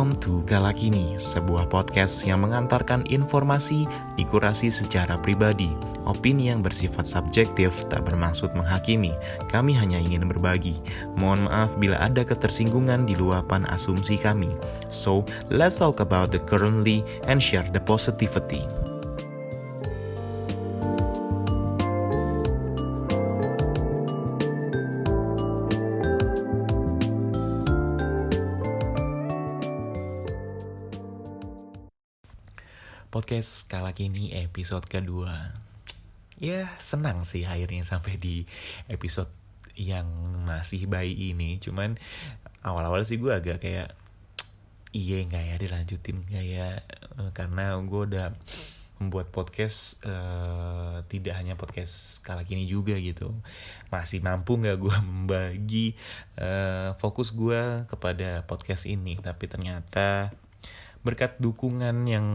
Welcome to Galakini, sebuah podcast yang mengantarkan informasi dikurasi secara pribadi. Opini yang bersifat subjektif tak bermaksud menghakimi, kami hanya ingin berbagi. Mohon maaf bila ada ketersinggungan di luapan asumsi kami. So, let's talk about the currently and share the positivity. Kala kini episode kedua. Ya senang sih akhirnya sampai di episode yang masih bayi ini. Cuman awal-awal sih gue agak kayak iya nggak ya dilanjutin nggak ya Eh, karena gue udah membuat podcast uh, tidak hanya podcast kala kini juga gitu masih mampu nggak gue membagi uh, fokus gue kepada podcast ini tapi ternyata berkat dukungan yang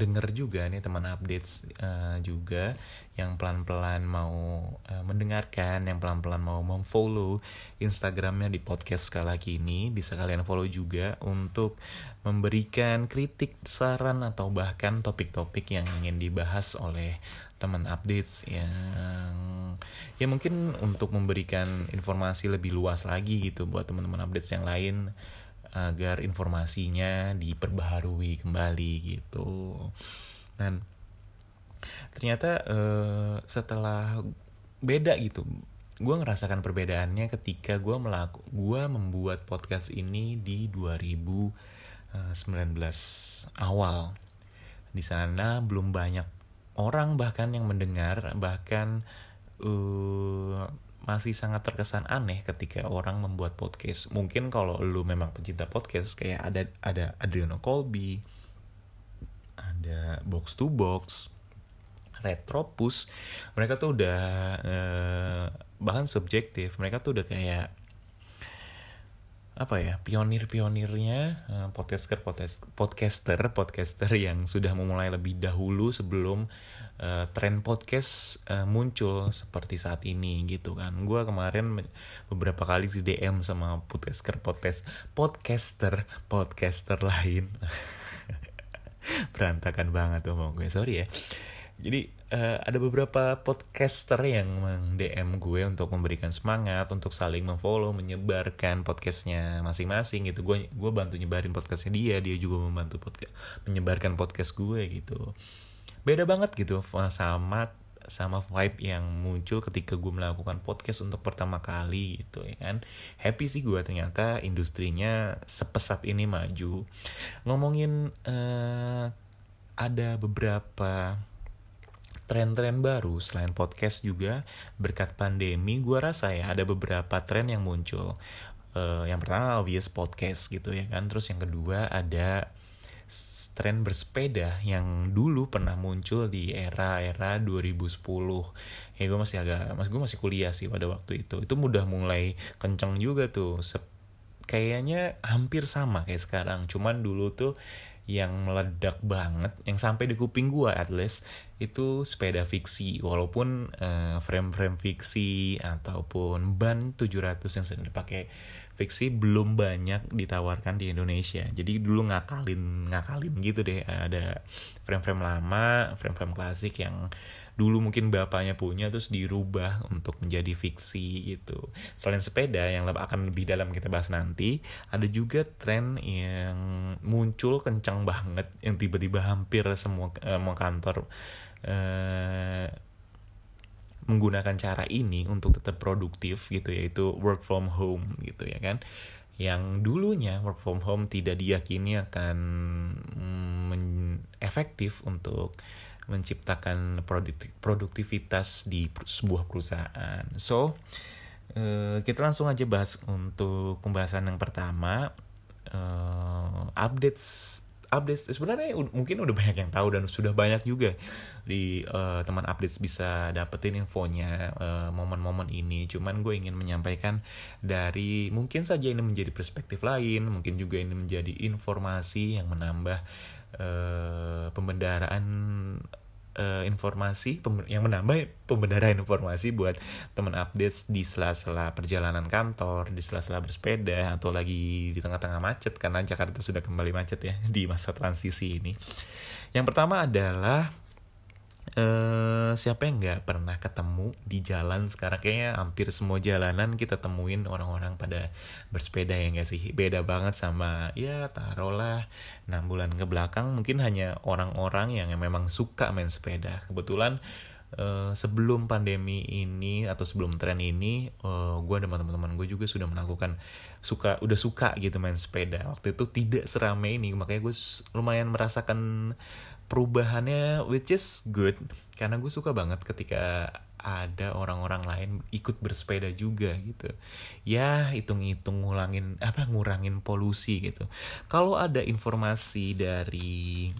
denger juga nih teman updates uh, juga yang pelan-pelan mau uh, mendengarkan yang pelan-pelan mau memfollow Instagramnya di podcast skala kini bisa kalian follow juga untuk memberikan kritik saran atau bahkan topik-topik yang ingin dibahas oleh teman updates yang ya mungkin untuk memberikan informasi lebih luas lagi gitu buat teman-teman updates yang lain agar informasinya diperbaharui kembali gitu. Dan ternyata uh, setelah beda gitu gue ngerasakan perbedaannya ketika gue melaku gue membuat podcast ini di 2019 awal. Di sana belum banyak orang bahkan yang mendengar bahkan uh, masih sangat terkesan aneh ketika orang membuat podcast. Mungkin kalau lu memang pencinta podcast kayak ada ada Adriano Colby, ada Box to Box, Retropus, mereka tuh udah eh, bahkan subjektif. Mereka tuh udah kayak apa ya pionir-pionirnya uh, podcaster podcaster podcaster yang sudah memulai lebih dahulu sebelum uh, tren podcast uh, muncul seperti saat ini gitu kan gue kemarin beberapa kali di DM sama podcaster podcast podcaster podcaster lain berantakan banget mau gue sorry ya jadi uh, ada beberapa podcaster yang meng-DM gue untuk memberikan semangat, untuk saling memfollow, menyebarkan podcastnya masing-masing gitu. Gue gue bantu nyebarin podcastnya dia, dia juga membantu podcast menyebarkan podcast gue gitu. Beda banget gitu sama sama vibe yang muncul ketika gue melakukan podcast untuk pertama kali gitu ya kan? Happy sih gue ternyata industrinya sepesat ini maju. Ngomongin uh, ada beberapa tren-tren baru selain podcast juga berkat pandemi gue rasa ya ada beberapa tren yang muncul. Uh, yang pertama obvious podcast gitu ya kan? Terus yang kedua ada tren bersepeda yang dulu pernah muncul di era-era 2010 ya gue masih agak mas gue masih kuliah sih pada waktu itu. Itu mudah mulai kenceng juga tuh. Sep kayaknya hampir sama kayak sekarang. Cuman dulu tuh yang meledak banget yang sampai di kuping gue at least itu sepeda fiksi. Walaupun uh, frame-frame fiksi ataupun ban 700 yang sering dipakai fiksi belum banyak ditawarkan di Indonesia jadi dulu ngakalin ngakalin gitu deh ada frame-frame lama frame-frame klasik yang dulu mungkin bapaknya punya terus dirubah untuk menjadi fiksi gitu. Selain sepeda yang akan lebih dalam kita bahas nanti, ada juga tren yang muncul kencang banget yang tiba-tiba hampir semua eh, kantor eh, menggunakan cara ini untuk tetap produktif gitu yaitu work from home gitu ya kan yang dulunya work from home tidak diyakini akan mm, efektif untuk menciptakan produktivitas di sebuah perusahaan. So, uh, kita langsung aja bahas untuk pembahasan yang pertama uh, updates updates. Sebenarnya mungkin udah banyak yang tahu dan sudah banyak juga di uh, teman updates bisa dapetin infonya momen-momen uh, ini. Cuman gue ingin menyampaikan dari mungkin saja ini menjadi perspektif lain mungkin juga ini menjadi informasi yang menambah uh, pembendaraan uh, informasi yang menambah pembenaran informasi buat teman update di sela-sela perjalanan kantor, di sela-sela bersepeda atau lagi di tengah-tengah macet karena Jakarta sudah kembali macet ya di masa transisi ini. Yang pertama adalah Uh, siapa yang nggak pernah ketemu di jalan sekarang? Kayaknya hampir semua jalanan kita temuin orang-orang pada bersepeda ya nggak sih? Beda banget sama ya taruhlah enam bulan ke belakang mungkin hanya orang-orang yang memang suka main sepeda. Kebetulan Uh, sebelum pandemi ini atau sebelum tren ini, uh, gue dan teman-teman gue juga sudah melakukan suka udah suka gitu main sepeda. Waktu itu tidak seramai ini, makanya gue lumayan merasakan perubahannya which is good. Karena gue suka banget ketika ada orang-orang lain ikut bersepeda juga gitu. Ya hitung-hitung ngulangin apa ngurangin polusi gitu. Kalau ada informasi dari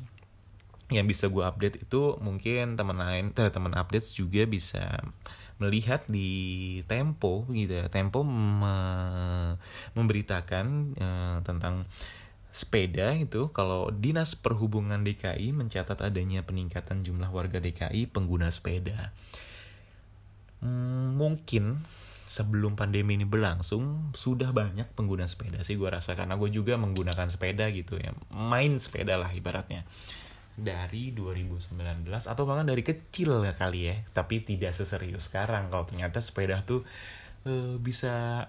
yang bisa gue update itu mungkin teman lain eh, teman update juga bisa melihat di Tempo gitu ya. Tempo me memberitakan uh, tentang sepeda itu kalau Dinas Perhubungan DKI mencatat adanya peningkatan jumlah warga DKI pengguna sepeda. Hmm, mungkin sebelum pandemi ini berlangsung sudah banyak pengguna sepeda sih gue rasa karena gue juga menggunakan sepeda gitu ya. Main sepeda lah ibaratnya. Dari 2019 atau bahkan dari kecil kali ya tapi tidak seserius sekarang. Kalau ternyata sepeda tuh e, bisa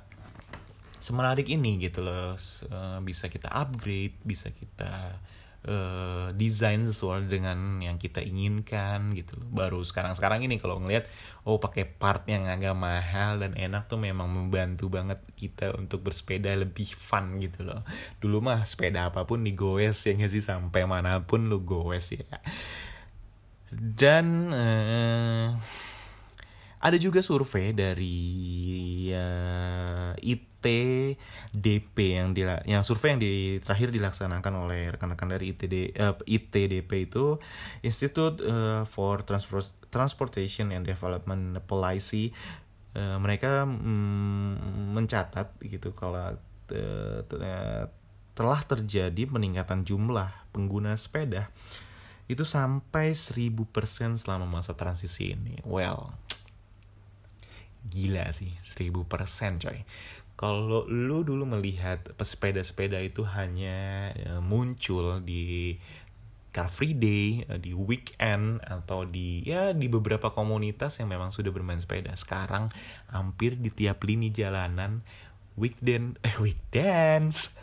semenarik ini gitu loh. Uh, bisa kita upgrade bisa kita uh, desain sesuai dengan yang kita inginkan gitu loh. Baru sekarang sekarang ini kalau ngelihat oh pakai part yang agak mahal dan enak tuh memang membantu banget kita untuk bersepeda lebih fun gitu loh. Dulu mah sepeda apa pun digoes ya nggak sih? Sampai mana pun lu goes ya. Dan uh, ada juga survei dari uh, ITDP yang di yang survei yang di, terakhir dilaksanakan oleh rekan-rekan dari ITD uh, eh, ITDP itu Institute uh, for Transport Transportation and Development Policy uh, mereka mm, mencatat gitu kalau uh, telah terjadi peningkatan jumlah pengguna sepeda itu sampai 1000% selama masa transisi ini. Well, gila sih 1000% coy kalau lu dulu melihat pesepeda-sepeda itu hanya uh, muncul di Car Free Day, uh, di weekend atau di ya di beberapa komunitas yang memang sudah bermain sepeda. Sekarang hampir di tiap lini jalanan weekend eh weekdance.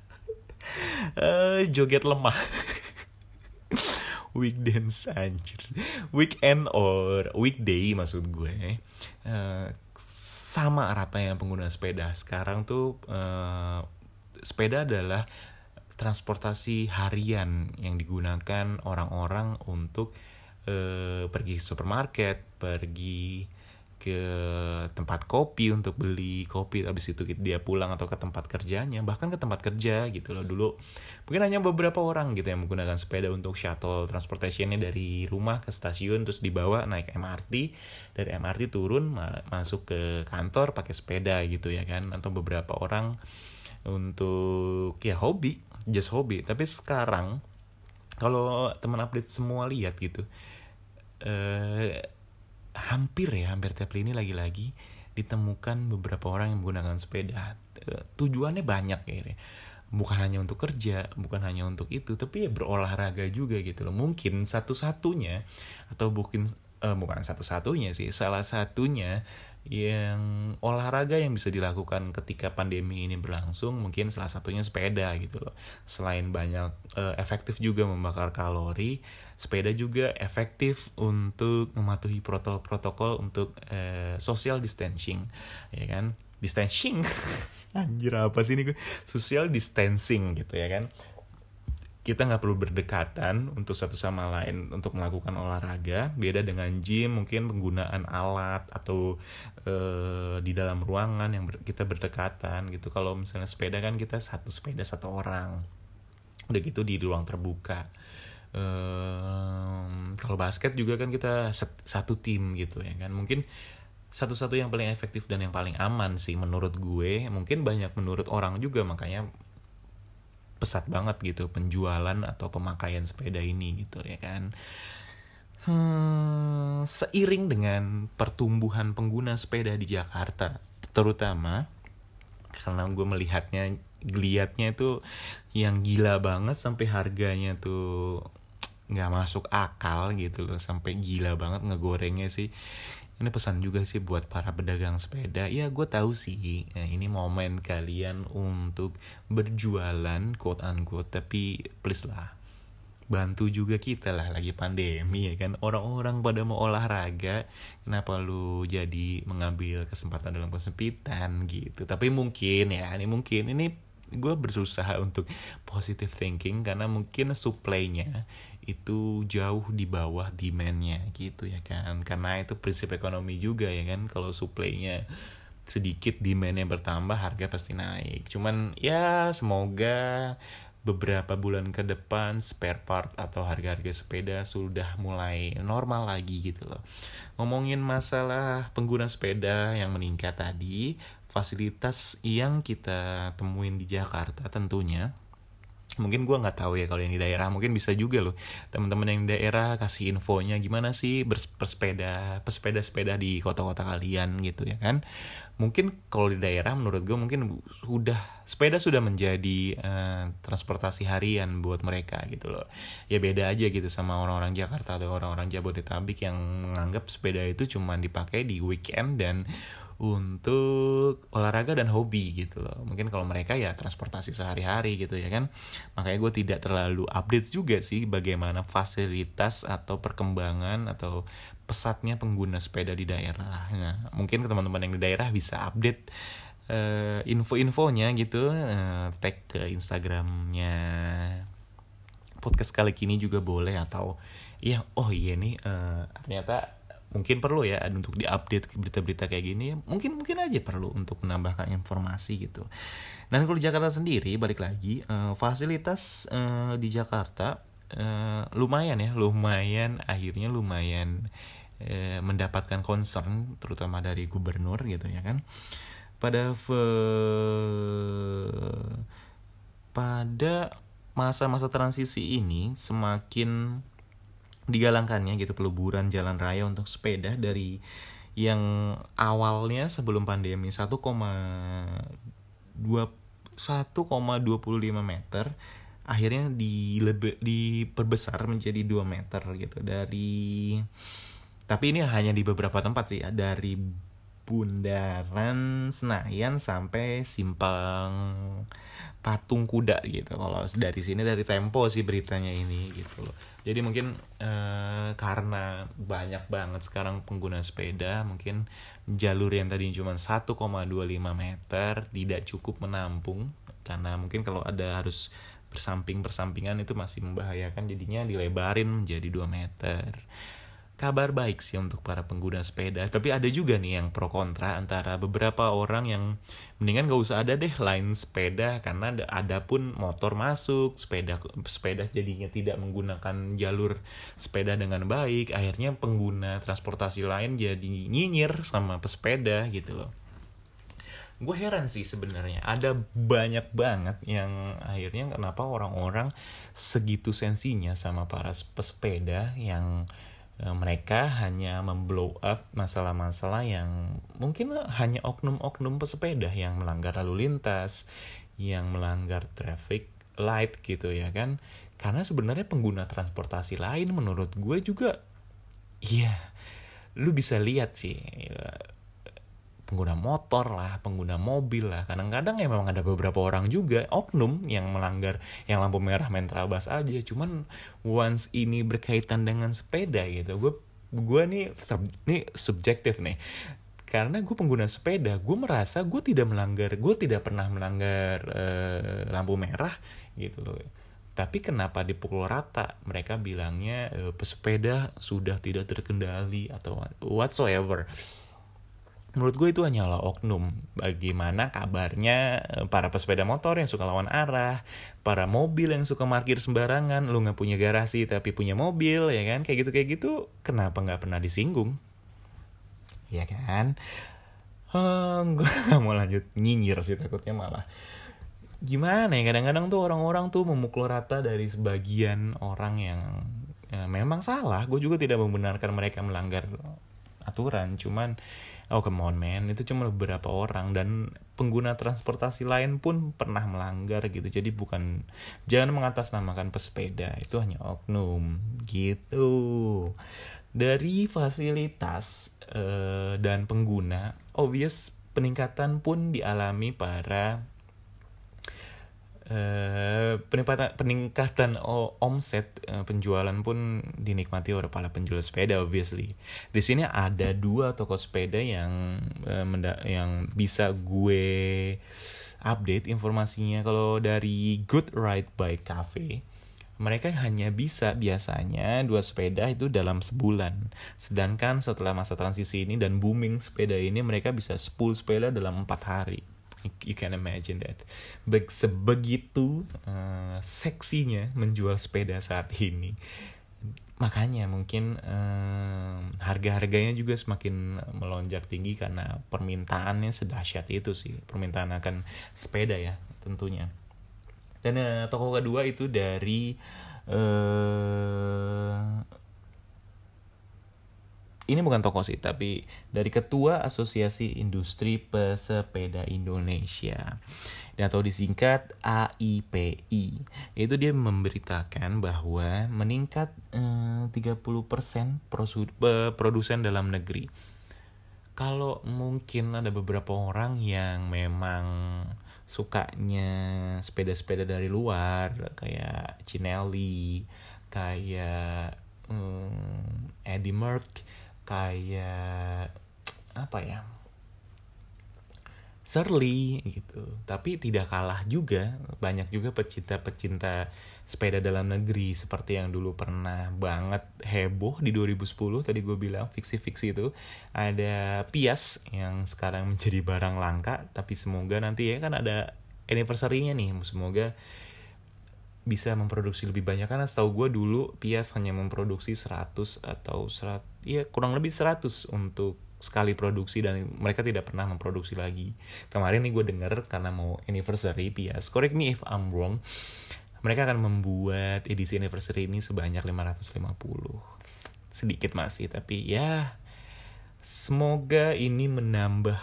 uh, joget lemah. weekdays anjir weekend or weekday maksud gue uh, sama rata yang pengguna sepeda. Sekarang tuh uh, sepeda adalah transportasi harian yang digunakan orang-orang untuk uh, pergi ke supermarket pergi ke tempat kopi untuk beli kopi habis itu dia pulang atau ke tempat kerjanya bahkan ke tempat kerja gitu loh. Dulu mungkin hanya beberapa orang gitu yang menggunakan sepeda untuk shuttle transportationnya dari rumah ke stasiun terus dibawa naik MRT dari MRT turun masuk ke kantor pakai sepeda gitu ya kan atau beberapa orang untuk ya hobi just hobi. Tapi sekarang kalau teman update semua lihat gitu eh hampir ya hampir tiap lini lagi-lagi ditemukan beberapa orang yang menggunakan sepeda. Eh, tujuannya banyak ya bukan hanya untuk kerja bukan hanya untuk itu tapi ya berolahraga juga gitu loh. Mungkin satu-satunya atau mungkin uh, bukan satu-satunya sih salah satunya yang olahraga yang bisa dilakukan ketika pandemi ini berlangsung mungkin salah satunya sepeda gitu loh. Selain banyak uh, efektif juga membakar kalori sepeda juga efektif untuk mematuhi protokol-protokol untuk uh, social distancing ya kan? Distancing? Anjir apa sih ini gue social distancing gitu ya kan kita nggak perlu berdekatan untuk satu sama lain untuk melakukan olahraga. Beda dengan gym mungkin penggunaan alat atau e, di dalam ruangan yang ber, kita berdekatan gitu. Kalau misalnya sepeda kan kita satu sepeda satu orang. Udah gitu di ruang terbuka. E, kalau basket juga kan kita satu tim gitu ya kan. Mungkin satu-satu yang paling efektif dan yang paling aman sih menurut gue. Mungkin banyak menurut orang juga makanya pesat banget gitu penjualan atau pemakaian sepeda ini gitu ya kan. Hmm, seiring dengan pertumbuhan pengguna sepeda di Jakarta terutama karena gue melihatnya geliatnya itu yang gila banget sampai harganya tuh nggak masuk akal gitu loh sampai gila banget ngegorengnya sih ini pesan juga sih buat para pedagang sepeda. Ya gue tahu sih ya, ini momen kalian untuk berjualan quote unquote tapi please lah bantu juga kita lah lagi pandemi ya kan? Orang-orang pada mau olahraga kenapa lu jadi mengambil kesempatan dalam kesempitan gitu? Tapi mungkin ya ini mungkin ini gue berusaha untuk positive thinking karena mungkin supply-nya itu jauh di bawah demand-nya gitu ya kan karena itu prinsip ekonomi juga ya kan kalau supply-nya sedikit demand yang bertambah harga pasti naik cuman ya semoga beberapa bulan ke depan spare part atau harga-harga sepeda sudah mulai normal lagi gitu loh. Ngomongin masalah pengguna sepeda yang meningkat tadi, fasilitas yang kita temuin di Jakarta tentunya mungkin gue nggak tahu ya kalau yang di daerah mungkin bisa juga loh teman-teman yang di daerah kasih infonya gimana sih bersepeda pesepeda sepeda di kota-kota kalian gitu ya kan. Mungkin kalau di daerah menurut gue mungkin sudah sepeda sudah menjadi uh, transportasi harian buat mereka gitu loh. Ya beda aja gitu sama orang-orang Jakarta atau orang-orang Jabodetabek yang menganggap sepeda itu cuma dipakai di weekend dan untuk olahraga dan hobi gitu loh. Mungkin kalau mereka ya transportasi sehari-hari gitu ya kan. Makanya gue tidak terlalu update juga sih bagaimana fasilitas atau perkembangan atau pesatnya pengguna sepeda di daerah. Nah mungkin teman-teman yang di daerah bisa update uh, info-infonya gitu uh, tag ke instagramnya. Podcast kali ini juga boleh atau ya oh iya nih uh, ternyata mungkin perlu ya untuk diupdate berita-berita kayak gini. Mungkin mungkin aja perlu untuk menambahkan informasi gitu. Dan kalau Jakarta sendiri balik lagi uh, fasilitas uh, di Jakarta uh, lumayan ya lumayan akhirnya lumayan uh, mendapatkan concern terutama dari gubernur gitu ya kan. Pada pada masa-masa transisi ini semakin digalangkannya gitu peluburan jalan raya untuk sepeda dari yang awalnya sebelum pandemi 1,2 1,25 meter akhirnya dilebe, diperbesar menjadi 2 meter gitu. Dari tapi ini hanya di beberapa tempat sih ya dari Bundaran Senayan sampai Simpang Patung Kuda gitu. Kalau dari sini dari Tempo sih beritanya ini gitu loh jadi mungkin eh, karena banyak banget sekarang pengguna sepeda mungkin jalur yang tadi cuma 1,25 meter tidak cukup menampung. Karena mungkin kalau ada harus bersamping bersampingan itu masih membahayakan jadinya dilebarin menjadi 2 meter kabar baik sih untuk para pengguna sepeda. Tapi ada juga nih yang pro kontra antara beberapa orang yang mendingan gak usah ada deh lain sepeda karena ada pun motor masuk, sepeda sepeda jadinya tidak menggunakan jalur sepeda dengan baik. Akhirnya pengguna transportasi lain jadi nyinyir sama pesepeda gitu loh. Gue heran sih sebenarnya ada banyak banget yang akhirnya kenapa orang-orang segitu sensinya sama para pesepeda yang mereka hanya memblow up masalah-masalah yang mungkin hanya oknum-oknum pesepeda yang melanggar lalu lintas, yang melanggar traffic light gitu ya kan. Karena sebenarnya pengguna transportasi lain menurut gue juga iya lu bisa lihat sih pengguna motor lah, pengguna mobil lah. Kadang-kadang ya memang ada beberapa orang juga oknum yang melanggar yang lampu merah main terabas aja. Cuman once ini berkaitan dengan sepeda gitu, gue gue nih sub, nih subjektif nih karena gue pengguna sepeda gue merasa gue tidak melanggar gue tidak pernah melanggar uh, lampu merah gitu loh tapi kenapa dipukul rata mereka bilangnya uh, pesepeda sudah tidak terkendali atau whatsoever menurut gue itu hanyalah oknum. Bagaimana kabarnya eh, para pesepeda motor yang suka lawan arah para mobil yang suka parkir sembarangan lu nggak punya garasi tapi punya mobil ya kan? Kayak gitu kayak gitu kenapa nggak pernah disinggung? Ya kan? Hmm, gue gak mau lanjut nyinyir sih takutnya malah. Gimana ya kadang-kadang tuh orang-orang tuh memukul rata dari sebagian orang yang ya, memang salah. Gue juga tidak membenarkan mereka melanggar aturan. Cuman oh come on man. Itu cuma beberapa orang dan pengguna transportasi lain pun pernah melanggar gitu. Jadi bukan jangan mengatasnamakan pesepeda. Itu hanya oknum. Gitu. Dari fasilitas uh, dan pengguna obvious peningkatan pun dialami para Uh, peningkatan peningkatan omset uh, penjualan pun dinikmati oleh para penjual sepeda obviously. Di sini ada dua toko sepeda yang uh, yang bisa gue update informasinya kalau dari Good Ride by Cafe mereka hanya bisa biasanya dua sepeda itu dalam sebulan. Sedangkan setelah masa transisi ini dan booming sepeda ini mereka bisa 10 sepeda dalam empat hari you can imagine that. Be sebegitu uh, seksinya menjual sepeda saat ini. Makanya mungkin uh, harga-harganya juga semakin melonjak tinggi karena permintaannya sedahsyat itu sih. Permintaan akan sepeda ya tentunya. Dan uh, toko kedua itu dari ini bukan toko sih tapi dari ketua Asosiasi Industri Pesepeda Indonesia. Dan atau disingkat AIPI itu dia memberitakan bahwa meningkat eh, 30% produsen dalam negeri. Kalau mungkin ada beberapa orang yang memang sukanya sepeda-sepeda dari luar kayak Cinelli kayak hmm, Eddie Merck kayak apa ya Surly gitu. Tapi tidak kalah juga banyak juga pecinta-pecinta sepeda dalam negeri seperti yang dulu pernah banget heboh di 2010 tadi gue bilang fiksi-fiksi itu. Ada Pias yang sekarang menjadi barang langka tapi semoga nanti ya kan ada anniversary-nya nih. Semoga bisa memproduksi lebih banyak karena setahu gue dulu Pias hanya memproduksi 100 atau 100 ya kurang lebih 100 untuk sekali produksi dan mereka tidak pernah memproduksi lagi. Kemarin nih gue denger karena mau anniversary Pias, correct me if I'm wrong, mereka akan membuat edisi anniversary ini sebanyak 550. Sedikit masih tapi ya semoga ini menambah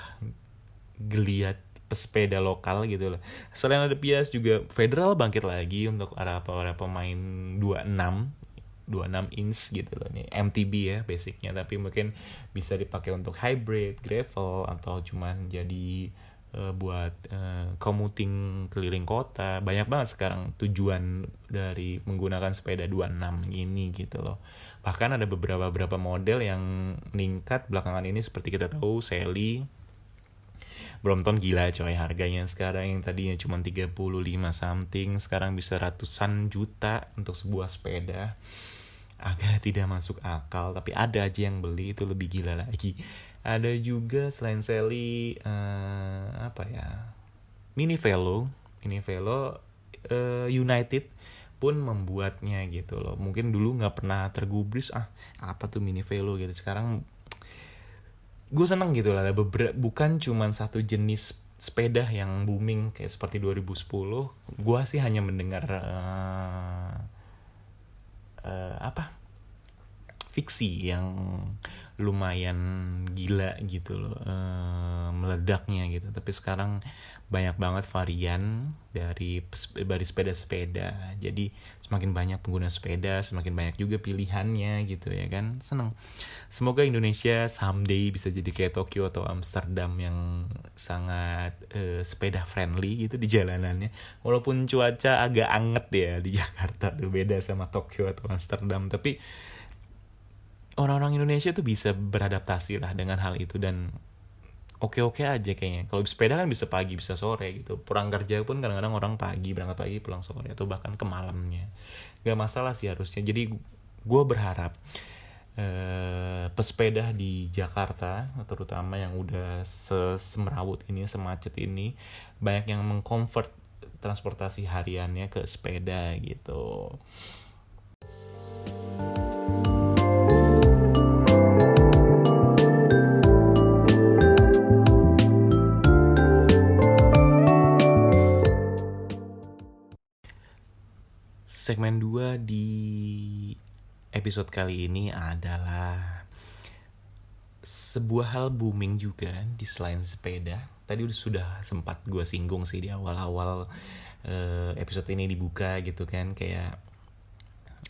geliat pesepeda lokal gitu loh. Selain ada Pias juga Federal bangkit lagi untuk para para pemain 26 26 inch gitu loh nih. MTB ya basicnya. Tapi mungkin bisa dipakai untuk hybrid, gravel atau cuman jadi uh, buat uh, commuting keliling kota. Banyak banget sekarang tujuan dari menggunakan sepeda 26 ini gitu loh. Bahkan ada beberapa beberapa model yang meningkat belakangan ini. Seperti kita tahu Sally Brompton gila coy harganya sekarang yang tadinya cuma 35 something sekarang bisa ratusan juta untuk sebuah sepeda. Agak tidak masuk akal tapi ada aja yang beli itu lebih gila lagi. Ada juga selain Sally uh, apa ya Mini Velo. Mini Velo uh, United pun membuatnya gitu loh. Mungkin dulu nggak pernah tergubris ah apa tuh Mini Velo? gitu. Sekarang gue seneng gitu lah ada beberapa bukan cuma satu jenis sepeda yang booming kayak seperti 2010 gue sih hanya mendengar uh, uh, apa? Fiksi yang lumayan gila gitu loh uh, meledaknya gitu. Tapi sekarang banyak banget varian dari dari sepeda-sepeda. Jadi semakin banyak pengguna sepeda semakin banyak juga pilihannya gitu ya kan. Seneng. Semoga Indonesia someday bisa jadi kayak Tokyo atau Amsterdam yang sangat uh, sepeda friendly gitu di jalanannya. Walaupun cuaca agak anget ya di Jakarta tuh beda sama Tokyo atau Amsterdam. Tapi orang-orang Indonesia tuh bisa beradaptasi lah dengan hal itu. Dan oke-oke aja kayaknya. Kalau sepeda kan bisa pagi, bisa sore gitu. Pulang kerja pun kadang-kadang orang pagi, berangkat pagi, pulang sore atau bahkan ke malamnya. Gak masalah sih harusnya. Jadi gue berharap eh, pesepeda di Jakarta, terutama yang udah semerawut ini, semacet ini, banyak yang mengconvert transportasi hariannya ke sepeda gitu. Segmen 2 di episode kali ini adalah sebuah hal booming juga di selain sepeda. Tadi udah sudah sempat gue singgung sih di awal-awal uh, episode ini dibuka gitu kan kayak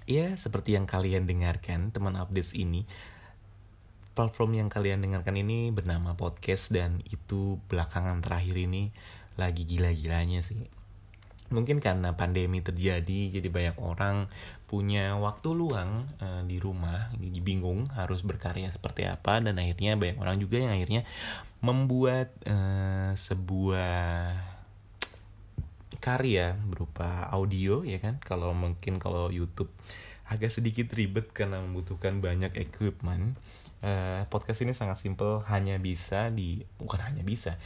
ya seperti yang kalian dengarkan teman updates ini platform yang kalian dengarkan ini bernama podcast dan itu belakangan terakhir ini lagi gila-gilanya sih mungkin karena pandemi terjadi jadi banyak orang punya waktu luang uh, di rumah jadi bingung harus berkarya seperti apa dan akhirnya banyak orang juga yang akhirnya membuat uh, sebuah karya berupa audio ya kan? Kalau mungkin kalau YouTube agak sedikit ribet karena membutuhkan banyak equipment uh, podcast ini sangat simple hanya bisa di bukan hanya bisa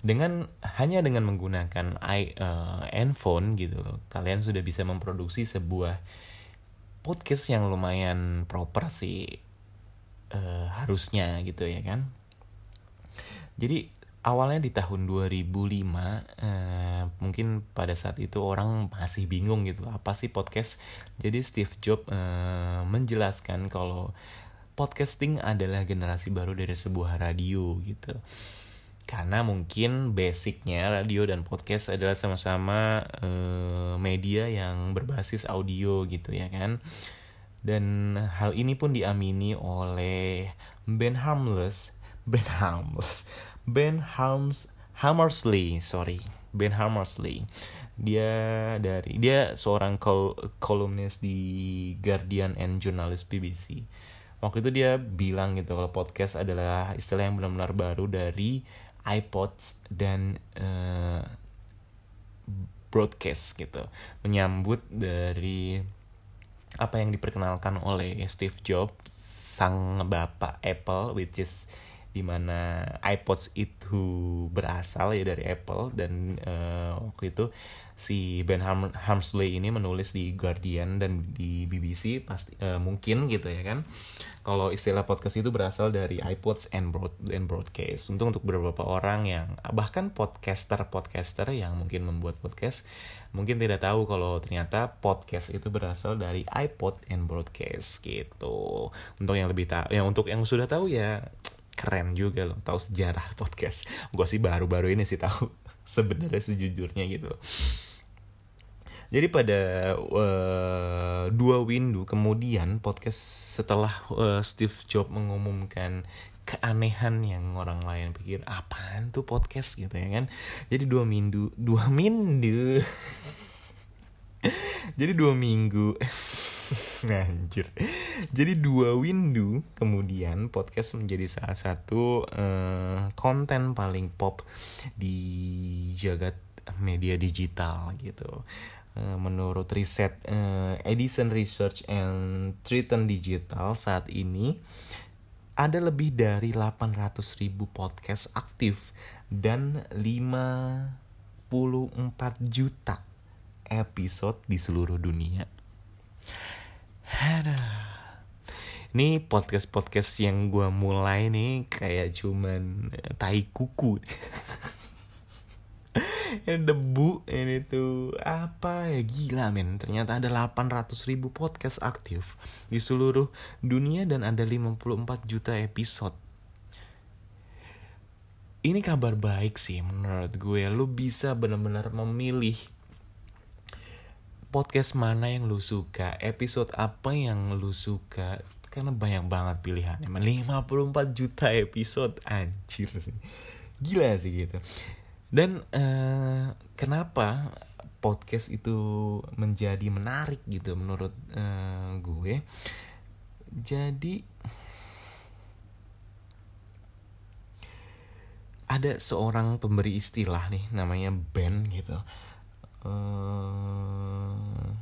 dengan hanya dengan menggunakan i uh, handphone gitu loh kalian sudah bisa memproduksi sebuah podcast yang lumayan proper sih uh, harusnya gitu ya kan. Jadi awalnya di tahun 2005 uh, mungkin pada saat itu orang masih bingung gitu apa sih podcast? Jadi Steve Jobs uh, menjelaskan kalau podcasting adalah generasi baru dari sebuah radio gitu karena mungkin basicnya radio dan podcast adalah sama-sama uh, media yang berbasis audio gitu ya kan. Dan hal ini pun diamini oleh Ben Harmless Ben Harmless Ben Harms Hammersley sorry Ben Hammersley dia dari dia seorang kol kolumnis di Guardian and jurnalis BBC waktu itu dia bilang gitu kalau podcast adalah istilah yang benar-benar baru dari iPods dan uh, broadcast gitu. Menyambut dari apa yang diperkenalkan oleh Steve Jobs sang bapak Apple which is di mana iPods itu berasal ya dari Apple dan uh, waktu itu si Ben Ham Hamsley ini menulis di Guardian dan di BBC pasti uh, mungkin gitu ya kan. Kalau istilah podcast itu berasal dari iPods and broad and broadcast. Untuk untuk beberapa orang yang bahkan podcaster podcaster yang mungkin membuat podcast mungkin tidak tahu kalau ternyata podcast itu berasal dari iPod and broadcast gitu. Untuk yang lebih tahu yang untuk yang sudah tahu ya keren juga loh tahu sejarah podcast. Gue sih baru-baru ini sih tahu sebenarnya sejujurnya gitu jadi pada uh, dua window kemudian podcast setelah uh, Steve Jobs mengumumkan keanehan yang orang lain pikir apaan tuh podcast gitu ya kan. Jadi dua minggu, dua minggu. Jadi dua minggu. Anjir. Jadi dua window kemudian podcast menjadi salah satu uh, konten paling pop di jagat media digital gitu. Eh, menurut riset uh, Edison Research and Triton Digital saat ini ada lebih dari 800 ribu podcast aktif dan 54 juta episode di seluruh dunia. Ini podcast-podcast yang gue mulai nih kayak cuman tai kuku. ini debu ini tuh apa ya? Gila men. Ternyata ada 800 ribu podcast aktif di seluruh dunia dan ada 54 juta episode. Ini kabar baik sih menurut gue. Lu bisa benar-benar memilih podcast mana yang lu suka episode apa yang lu suka. Karena banyak banget pilihannya 54 juta episode anjir sih. Gila sih gitu dan uh, kenapa podcast itu menjadi menarik gitu menurut uh, gue? Jadi ada seorang pemberi istilah nih namanya Ben gitu. Uh,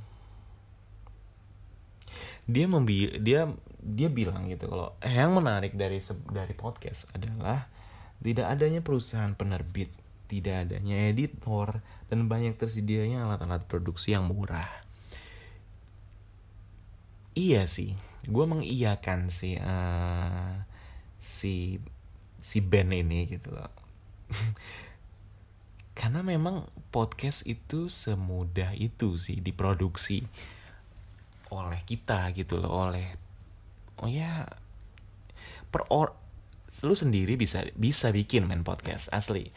dia membi dia dia bilang gitu kalau yang menarik dari dari podcast adalah tidak adanya perusahaan penerbit tidak adanya editor, dan banyak tersedianya alat-alat produksi yang murah. Iya sih, gue mengiyakan si uh, si si band ini gitu loh. Karena memang podcast itu semudah itu sih diproduksi. oleh kita gitu loh oleh oh ya per or lu sendiri bisa bisa bikin main podcast asli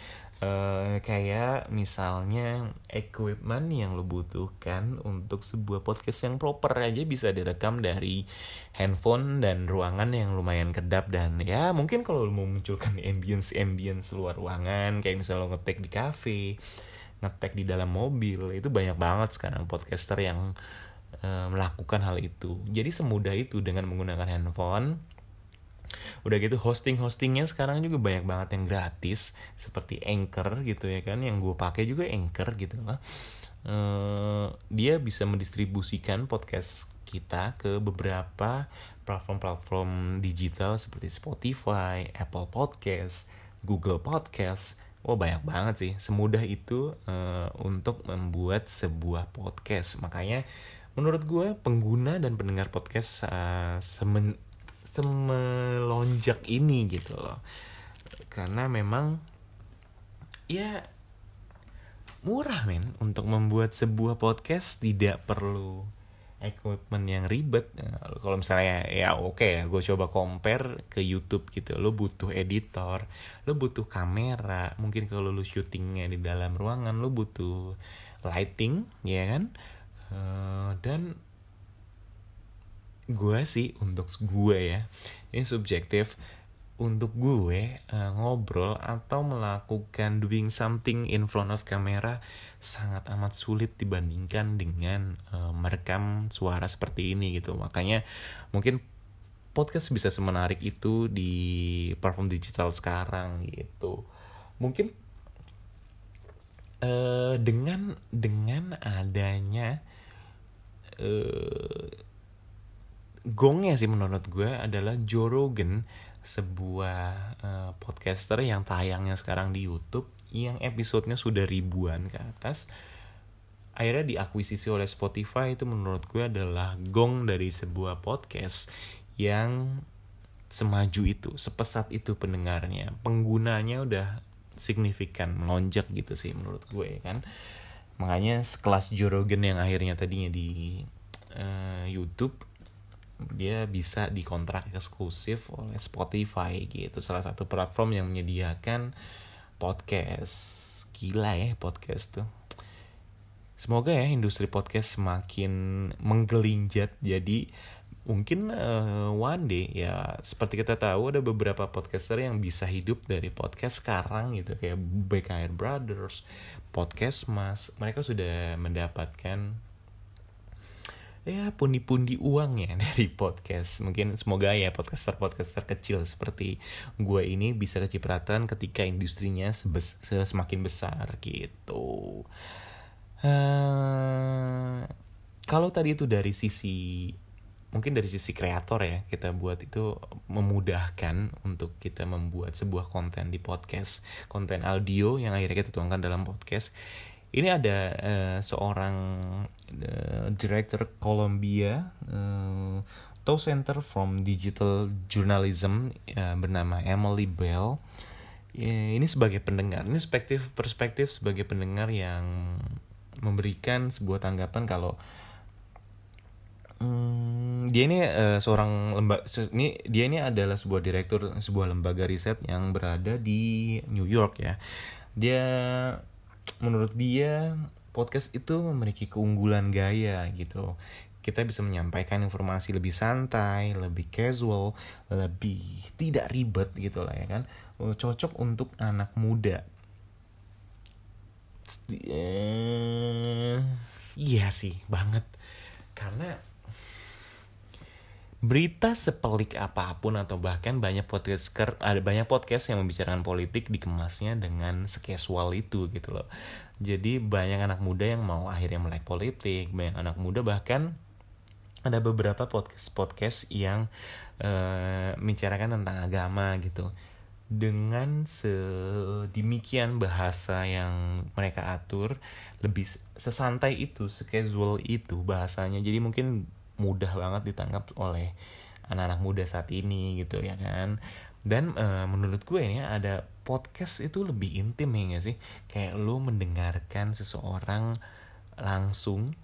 Uh, kayak misalnya equipment yang lo butuhkan untuk sebuah podcast yang proper aja bisa direkam dari handphone dan ruangan yang lumayan kedap dan ya mungkin kalau lo mau munculkan ambience ambience luar ruangan kayak misalnya lo ngetek di cafe ngetek di dalam mobil itu banyak banget sekarang podcaster yang uh, melakukan hal itu. Jadi semudah itu dengan menggunakan handphone udah gitu hosting hostingnya sekarang juga banyak banget yang gratis seperti Anchor gitu ya kan yang gue pakai juga Anchor gitu lah uh, dia bisa mendistribusikan podcast kita ke beberapa platform-platform digital seperti Spotify, Apple Podcast, Google Podcast. Wah banyak banget sih, semudah itu uh, untuk membuat sebuah podcast. Makanya menurut gue pengguna dan pendengar podcast uh, semen semelonjak ini gitu loh. Karena memang ya murah men untuk membuat sebuah podcast tidak perlu equipment yang ribet. Kalau misalnya ya oke okay, gue coba compare ke YouTube gitu lo butuh editor lo butuh kamera mungkin kalau lo syutingnya di dalam ruangan lo butuh lighting ya kan? Uh, dan gue sih untuk gue ya ini subjektif. Untuk gue uh, ngobrol atau melakukan doing something in front of camera sangat amat sulit dibandingkan dengan uh, merekam suara seperti ini gitu. Makanya mungkin podcast bisa semenarik itu di platform digital sekarang gitu. Mungkin uh, dengan dengan adanya uh, gongnya sih menurut gue adalah Joe Rogan sebuah uh, podcaster yang tayangnya sekarang di YouTube yang episodenya sudah ribuan ke atas. Akhirnya diakuisisi oleh Spotify itu menurut gue adalah gong dari sebuah podcast yang semaju itu sepesat itu pendengarnya. Penggunanya udah signifikan melonjak gitu sih menurut gue ya kan? Makanya sekelas Joe Rogan yang akhirnya tadinya di uh, YouTube dia bisa dikontrak eksklusif oleh Spotify gitu. Salah satu platform yang menyediakan podcast. Gila ya podcast tuh. Semoga ya industri podcast semakin menggelinjat jadi mungkin uh, one day ya seperti kita tahu ada beberapa podcaster yang bisa hidup dari podcast sekarang gitu. Kayak BKR Brothers, Podcast Mas, mereka sudah mendapatkan ya pundi-pundi uang ya dari podcast. Mungkin semoga ya podcaster-podcaster kecil seperti gue ini bisa kecipratan ketika industrinya sebes semakin besar gitu. Uh, kalau tadi itu dari sisi mungkin dari sisi kreator ya kita buat itu memudahkan untuk kita membuat sebuah konten di podcast. Konten audio yang akhirnya kita tuangkan dalam podcast ini ada uh, seorang uh, director Columbia uh, Tow Center from Digital Journalism uh, bernama Emily Bell. Ini sebagai pendengar, ini perspektif perspektif sebagai pendengar yang memberikan sebuah tanggapan kalau Hmm, dia ini uh, seorang lembaga ini dia ini adalah sebuah direktur sebuah lembaga riset yang berada di New York ya. Dia menurut dia podcast itu memiliki keunggulan gaya gitu kita bisa menyampaikan informasi lebih santai, lebih casual, lebih tidak ribet gitu lah ya kan. Cocok untuk anak muda. Iya sih, banget. Karena berita sepelik apa pun atau bahkan banyak podcast ada banyak podcast yang membicarakan politik dikemasnya dengan sekasual itu gitu loh. Jadi banyak anak muda yang mau akhirnya melek politik banyak anak muda bahkan ada beberapa podcast podcast yang uh, membicarakan tentang agama gitu. Dengan sedemikian bahasa yang mereka atur lebih sesantai itu sekasual itu bahasanya. Jadi mungkin mudah banget ditangkap oleh anak-anak muda saat ini gitu ya kan. Dan uh, menurut gue ini ada podcast itu lebih intim ya sih? Kayak lo mendengarkan seseorang langsung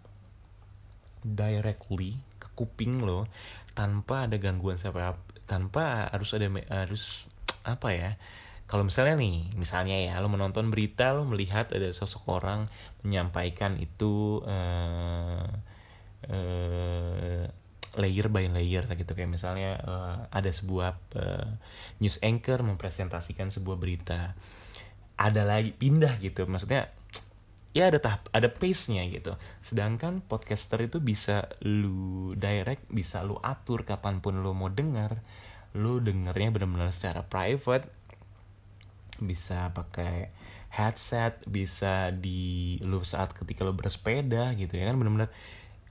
directly kuping lo tanpa ada gangguan siapa tanpa harus ada harus apa ya kalau misalnya nih misalnya ya lo menonton berita lo melihat ada sosok orang menyampaikan itu uh, uh, layer by layer gitu. Kayak misalnya uh, ada sebuah uh, news anchor mempresentasikan sebuah berita. Ada lagi pindah gitu. Maksudnya ya ada tahap ada pace nya gitu. Sedangkan podcaster itu bisa lu direct bisa lu atur kapan pun lu mau dengar lu dengernya benar-benar secara private. Bisa pakai headset bisa di lu saat ketika lu bersepeda gitu ya kan. Benar-benar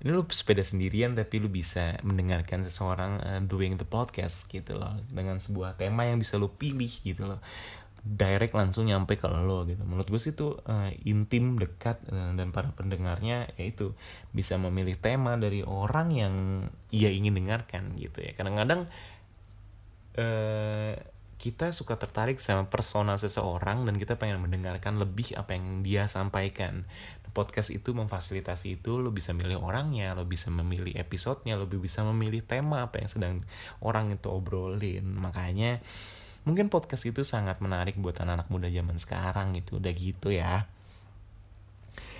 ini lu sepeda sendirian tapi lu bisa mendengarkan seseorang uh, doing the podcast gitu loh. Dengan sebuah tema yang bisa lu pilih gitu loh. Direct langsung nyampe ke lo gitu. Menurut gue sih itu uh, intim dekat uh, dan para pendengarnya yaitu bisa memilih tema dari orang yang ia ingin dengarkan gitu ya. Kadang-kadang kita suka tertarik sama persona seseorang dan kita pengen mendengarkan lebih apa yang dia sampaikan. Podcast itu memfasilitasi itu, lo bisa milih orangnya, lo bisa memilih episodenya, lo bisa memilih tema apa yang sedang orang itu obrolin. Makanya mungkin podcast itu sangat menarik buat anak-anak muda zaman sekarang gitu, udah gitu ya.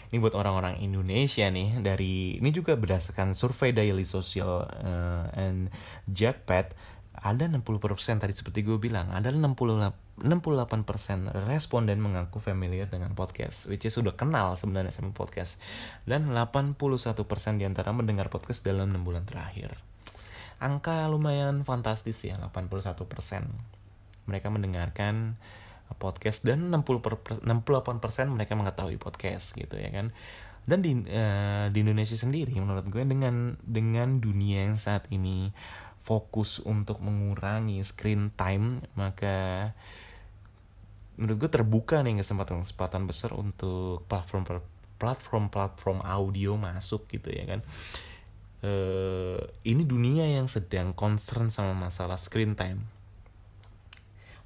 Ini buat orang-orang Indonesia nih dari ini juga berdasarkan survei Daily Social uh, and Jackpot ada 60% tadi seperti gue bilang ada 60 68% responden mengaku familiar dengan podcast which is sudah kenal sebenarnya sama podcast. Dan 81% di antara mendengar podcast dalam 6 bulan terakhir. Angka lumayan fantastis ya 81% mereka mendengarkan podcast dan 60 per, 68% mereka mengetahui podcast gitu ya kan. Dan di uh, di Indonesia sendiri menurut gue dengan dengan dunia yang saat ini fokus untuk mengurangi screen time maka menurut gue terbuka nih kesempatan-kesempatan besar untuk platform platform platform audio masuk gitu ya kan. Uh, ini dunia yang sedang concern sama masalah screen time.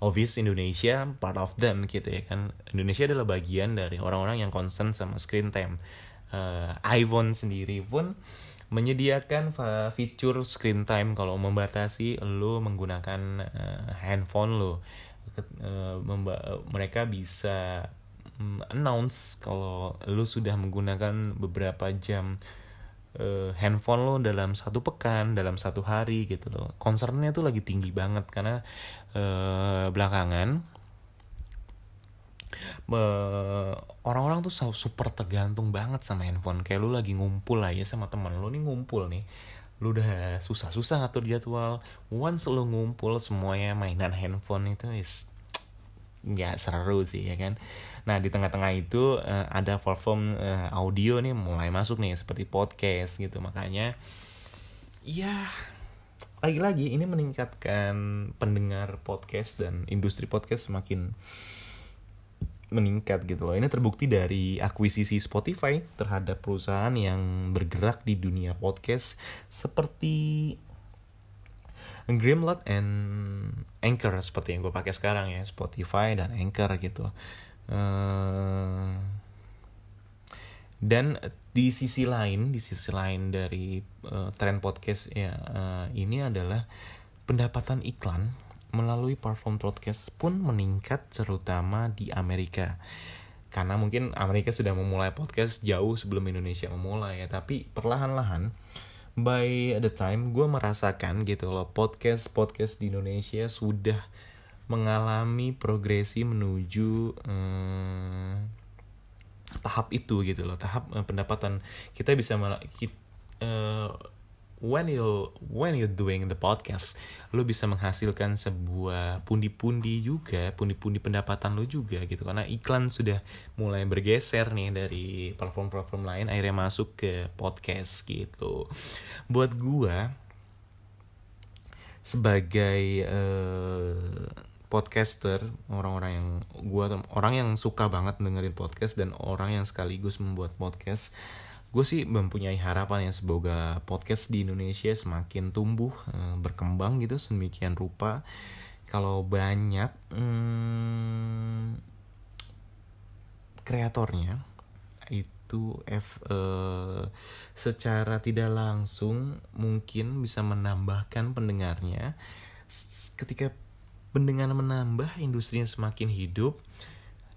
Obvious Indonesia part of them gitu ya kan. Indonesia adalah bagian dari orang-orang yang concern sama screen time. Uh, iPhone sendiri pun menyediakan fitur screen time. Kalau membatasi lo menggunakan uh, handphone lo. Uh, mereka bisa um, announce kalau lo sudah menggunakan beberapa jam uh, handphone lo dalam satu pekan dalam satu hari gitu loh. Concernnya tuh lagi tinggi banget karena uh, belakangan orang-orang tuh super tergantung banget sama handphone. Kayak lu lagi ngumpul lah ya sama teman lu nih ngumpul nih. Lu udah susah-susah ngatur jadwal. Once lu ngumpul semuanya mainan handphone itu is nggak seru sih ya kan? Nah di tengah-tengah itu uh, ada platform uh, audio nih mulai masuk nih seperti podcast gitu. Makanya ya lagi-lagi ini meningkatkan pendengar podcast dan industri podcast semakin meningkat gitu loh. Ini terbukti dari akuisisi Spotify terhadap perusahaan yang bergerak di dunia podcast seperti Grimlot and Anchor seperti yang gue pakai sekarang ya Spotify dan Anchor gitu. Uh, dan di sisi lain, di sisi lain dari uh, tren podcast ya uh, ini adalah pendapatan iklan melalui platform podcast pun meningkat terutama di Amerika. Karena mungkin Amerika sudah memulai podcast jauh sebelum Indonesia memulai ya tapi perlahan-lahan by the time gue merasakan gitu loh podcast podcast di Indonesia sudah mengalami progresi menuju eh, tahap itu gitu loh tahap eh, pendapatan. Kita bisa kita, eh, when you when you doing the podcast lu bisa menghasilkan sebuah pundi-pundi juga pundi-pundi pendapatan lu juga gitu. Karena iklan sudah mulai bergeser nih dari platform-platform lain akhirnya masuk ke podcast gitu. Buat gua sebagai uh, podcaster orang-orang yang gua orang yang suka banget dengerin podcast dan orang yang sekaligus membuat podcast gue sih mempunyai harapan ya semoga podcast di Indonesia semakin tumbuh eh, berkembang gitu sedemikian rupa. Kalau banyak hmm, kreatornya itu F uh, secara tidak langsung mungkin bisa menambahkan pendengarnya. Ketika pendengar menambah industrinya semakin hidup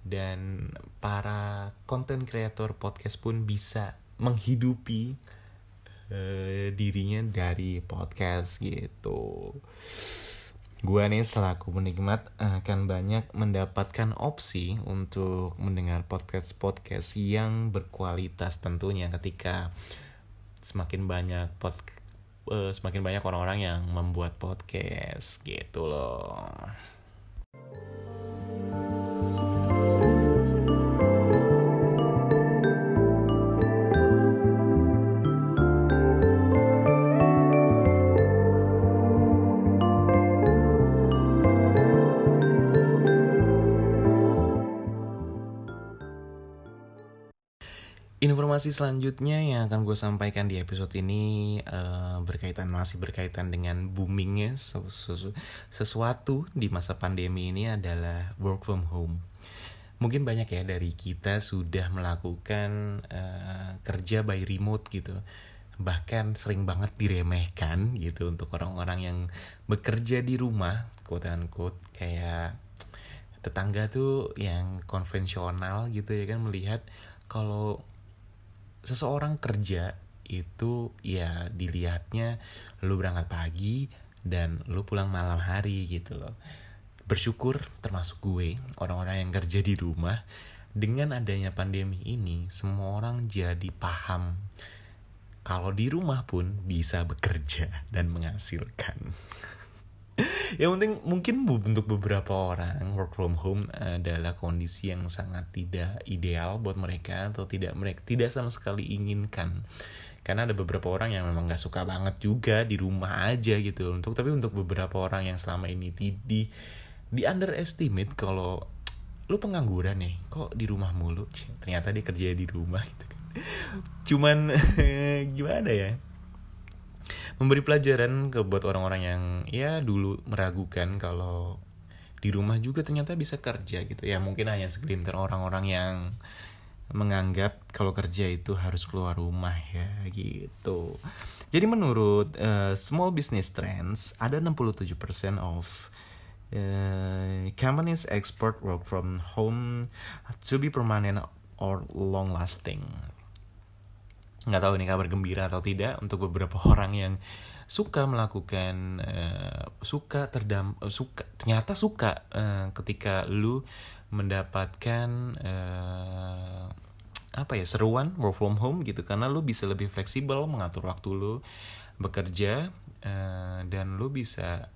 dan para konten kreator podcast pun bisa menghidupi uh, dirinya dari podcast gitu Gua nih selaku penikmat akan banyak mendapatkan opsi untuk mendengar podcast-podcast yang berkualitas tentunya ketika semakin banyak pod uh, semakin banyak orang-orang yang membuat podcast gitu loh. Informasi selanjutnya yang akan gue sampaikan di episode ini uh, berkaitan masih berkaitan dengan boomingnya sesu sesuatu di masa pandemi ini adalah work from home. Mungkin banyak ya dari kita sudah melakukan uh, kerja by remote gitu. Bahkan sering banget diremehkan gitu untuk orang-orang yang bekerja di rumah, quote unquote, kayak tetangga tuh yang konvensional gitu ya kan melihat kalau seseorang kerja itu ya dilihatnya lu berangkat pagi dan lu pulang malam hari gitu loh. Bersyukur termasuk gue orang-orang yang kerja di rumah dengan adanya pandemi ini semua orang jadi paham kalau di rumah pun bisa bekerja dan menghasilkan yang penting mungkin untuk beberapa orang work from home adalah kondisi yang sangat tidak ideal buat mereka atau tidak mereka tidak sama sekali inginkan. Karena ada beberapa orang yang memang gak suka banget juga di rumah aja gitu untuk tapi untuk beberapa orang yang selama ini di di, di underestimate kalau lu pengangguran nih kok di rumah mulu? Ternyata dia kerja di rumah gitu kan. Cuman gimana ya memberi pelajaran ke buat orang-orang yang ya dulu meragukan kalau di rumah juga ternyata bisa kerja gitu ya mungkin hanya segelintir orang-orang yang menganggap kalau kerja itu harus keluar rumah ya gitu. Jadi menurut uh, Small Business Trends ada 67% of uh, companies export work from home to be permanent or long lasting nggak tahu ini kabar gembira atau tidak untuk beberapa orang yang suka melakukan uh, suka terdam uh, suka ternyata suka uh, ketika lu mendapatkan uh, apa ya seruan work from home gitu. Karena lu bisa lebih fleksibel mengatur waktu lu bekerja uh, dan lu bisa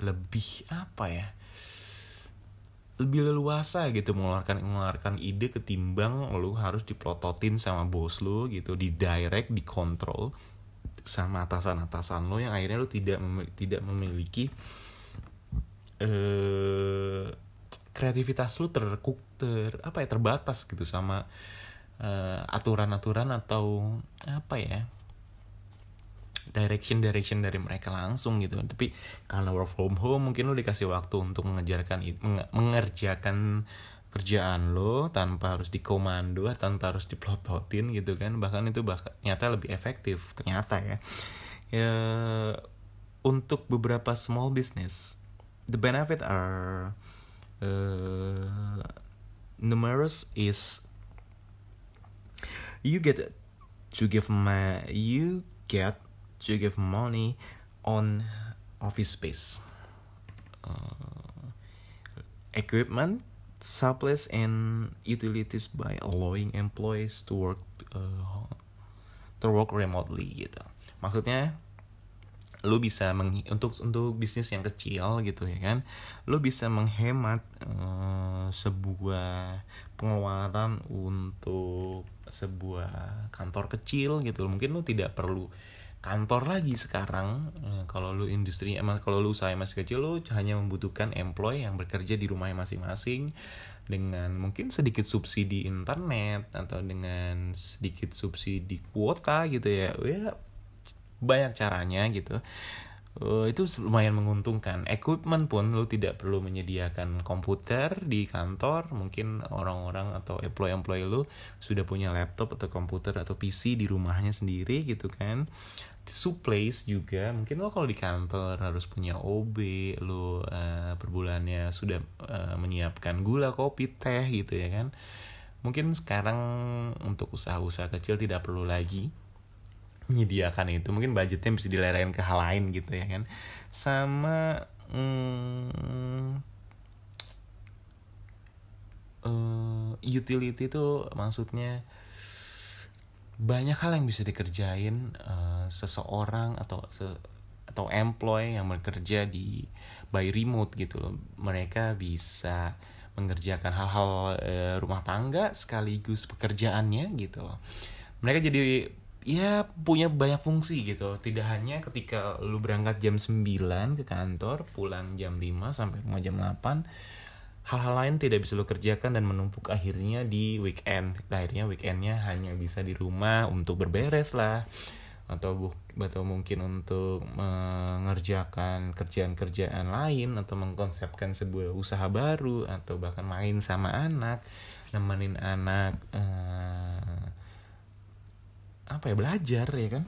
lebih apa ya lebih leluasa gitu mengeluarkan mengeluarkan ide ketimbang lu harus diprototin sama bos lu gitu di direct dikontrol sama atasan-atasan lo yang akhirnya lu tidak mem tidak memiliki eh kreativitas lu terkuk ter apa ya terbatas gitu sama eh, aturan-aturan uh, atau apa ya direction direction dari mereka langsung gitu tapi karena work from home mungkin lo dikasih waktu untuk mengejarkan mengerjakan kerjaan lo tanpa harus dikomando tanpa harus diplototin gitu kan. Bahkan itu bahkan nyata lebih efektif ternyata ya. Ya untuk beberapa small business the benefit are uh, numerous is you get to give my you get to give money on office space, uh, equipment, supplies, and utilities by allowing employees to work uh, to work remotely gitu. Maksudnya lu bisa meng untuk untuk bisnis yang kecil gitu ya kan lu bisa menghemat uh, sebuah pengeluaran untuk sebuah kantor kecil gitu mungkin lu tidak perlu kantor lagi sekarang. Eh, kalau lu industri emang kalau lu usaha masih kecil lu hanya membutuhkan employee yang bekerja di rumahnya masing-masing dengan mungkin sedikit subsidi internet atau dengan sedikit subsidi kuota gitu ya. Ya banyak caranya gitu uh, itu lumayan menguntungkan. Equipment pun lu tidak perlu menyediakan komputer di kantor. Mungkin orang-orang atau employee-employee lu sudah punya laptop atau komputer atau PC di rumahnya sendiri gitu kan. Supplies juga mungkin lo kalau di kantor harus punya OB lo uh, per bulannya sudah uh, menyiapkan gula kopi teh gitu ya kan mungkin sekarang untuk usaha-usaha kecil tidak perlu lagi menyediakan itu. Mungkin budgetnya bisa dilerain ke hal lain gitu ya kan. Sama hmm, uh, utility itu maksudnya banyak hal yang bisa dikerjain uh, seseorang atau se atau employee yang bekerja di by remote gitu loh. Mereka bisa mengerjakan hal-hal uh, rumah tangga sekaligus pekerjaannya gitu loh. Mereka jadi ya punya banyak fungsi gitu. Tidak hanya ketika lu berangkat jam 9 ke kantor pulang jam 5 sampai rumah jam 8 hal-hal lain tidak bisa lu kerjakan dan menumpuk akhirnya di weekend. Akhirnya weekendnya hanya bisa di rumah untuk berberes lah. Atau bu atau mungkin untuk mengerjakan kerjaan-kerjaan lain atau mengkonsepkan sebuah usaha baru atau bahkan main sama anak nemenin anak uh, apa ya belajar ya kan?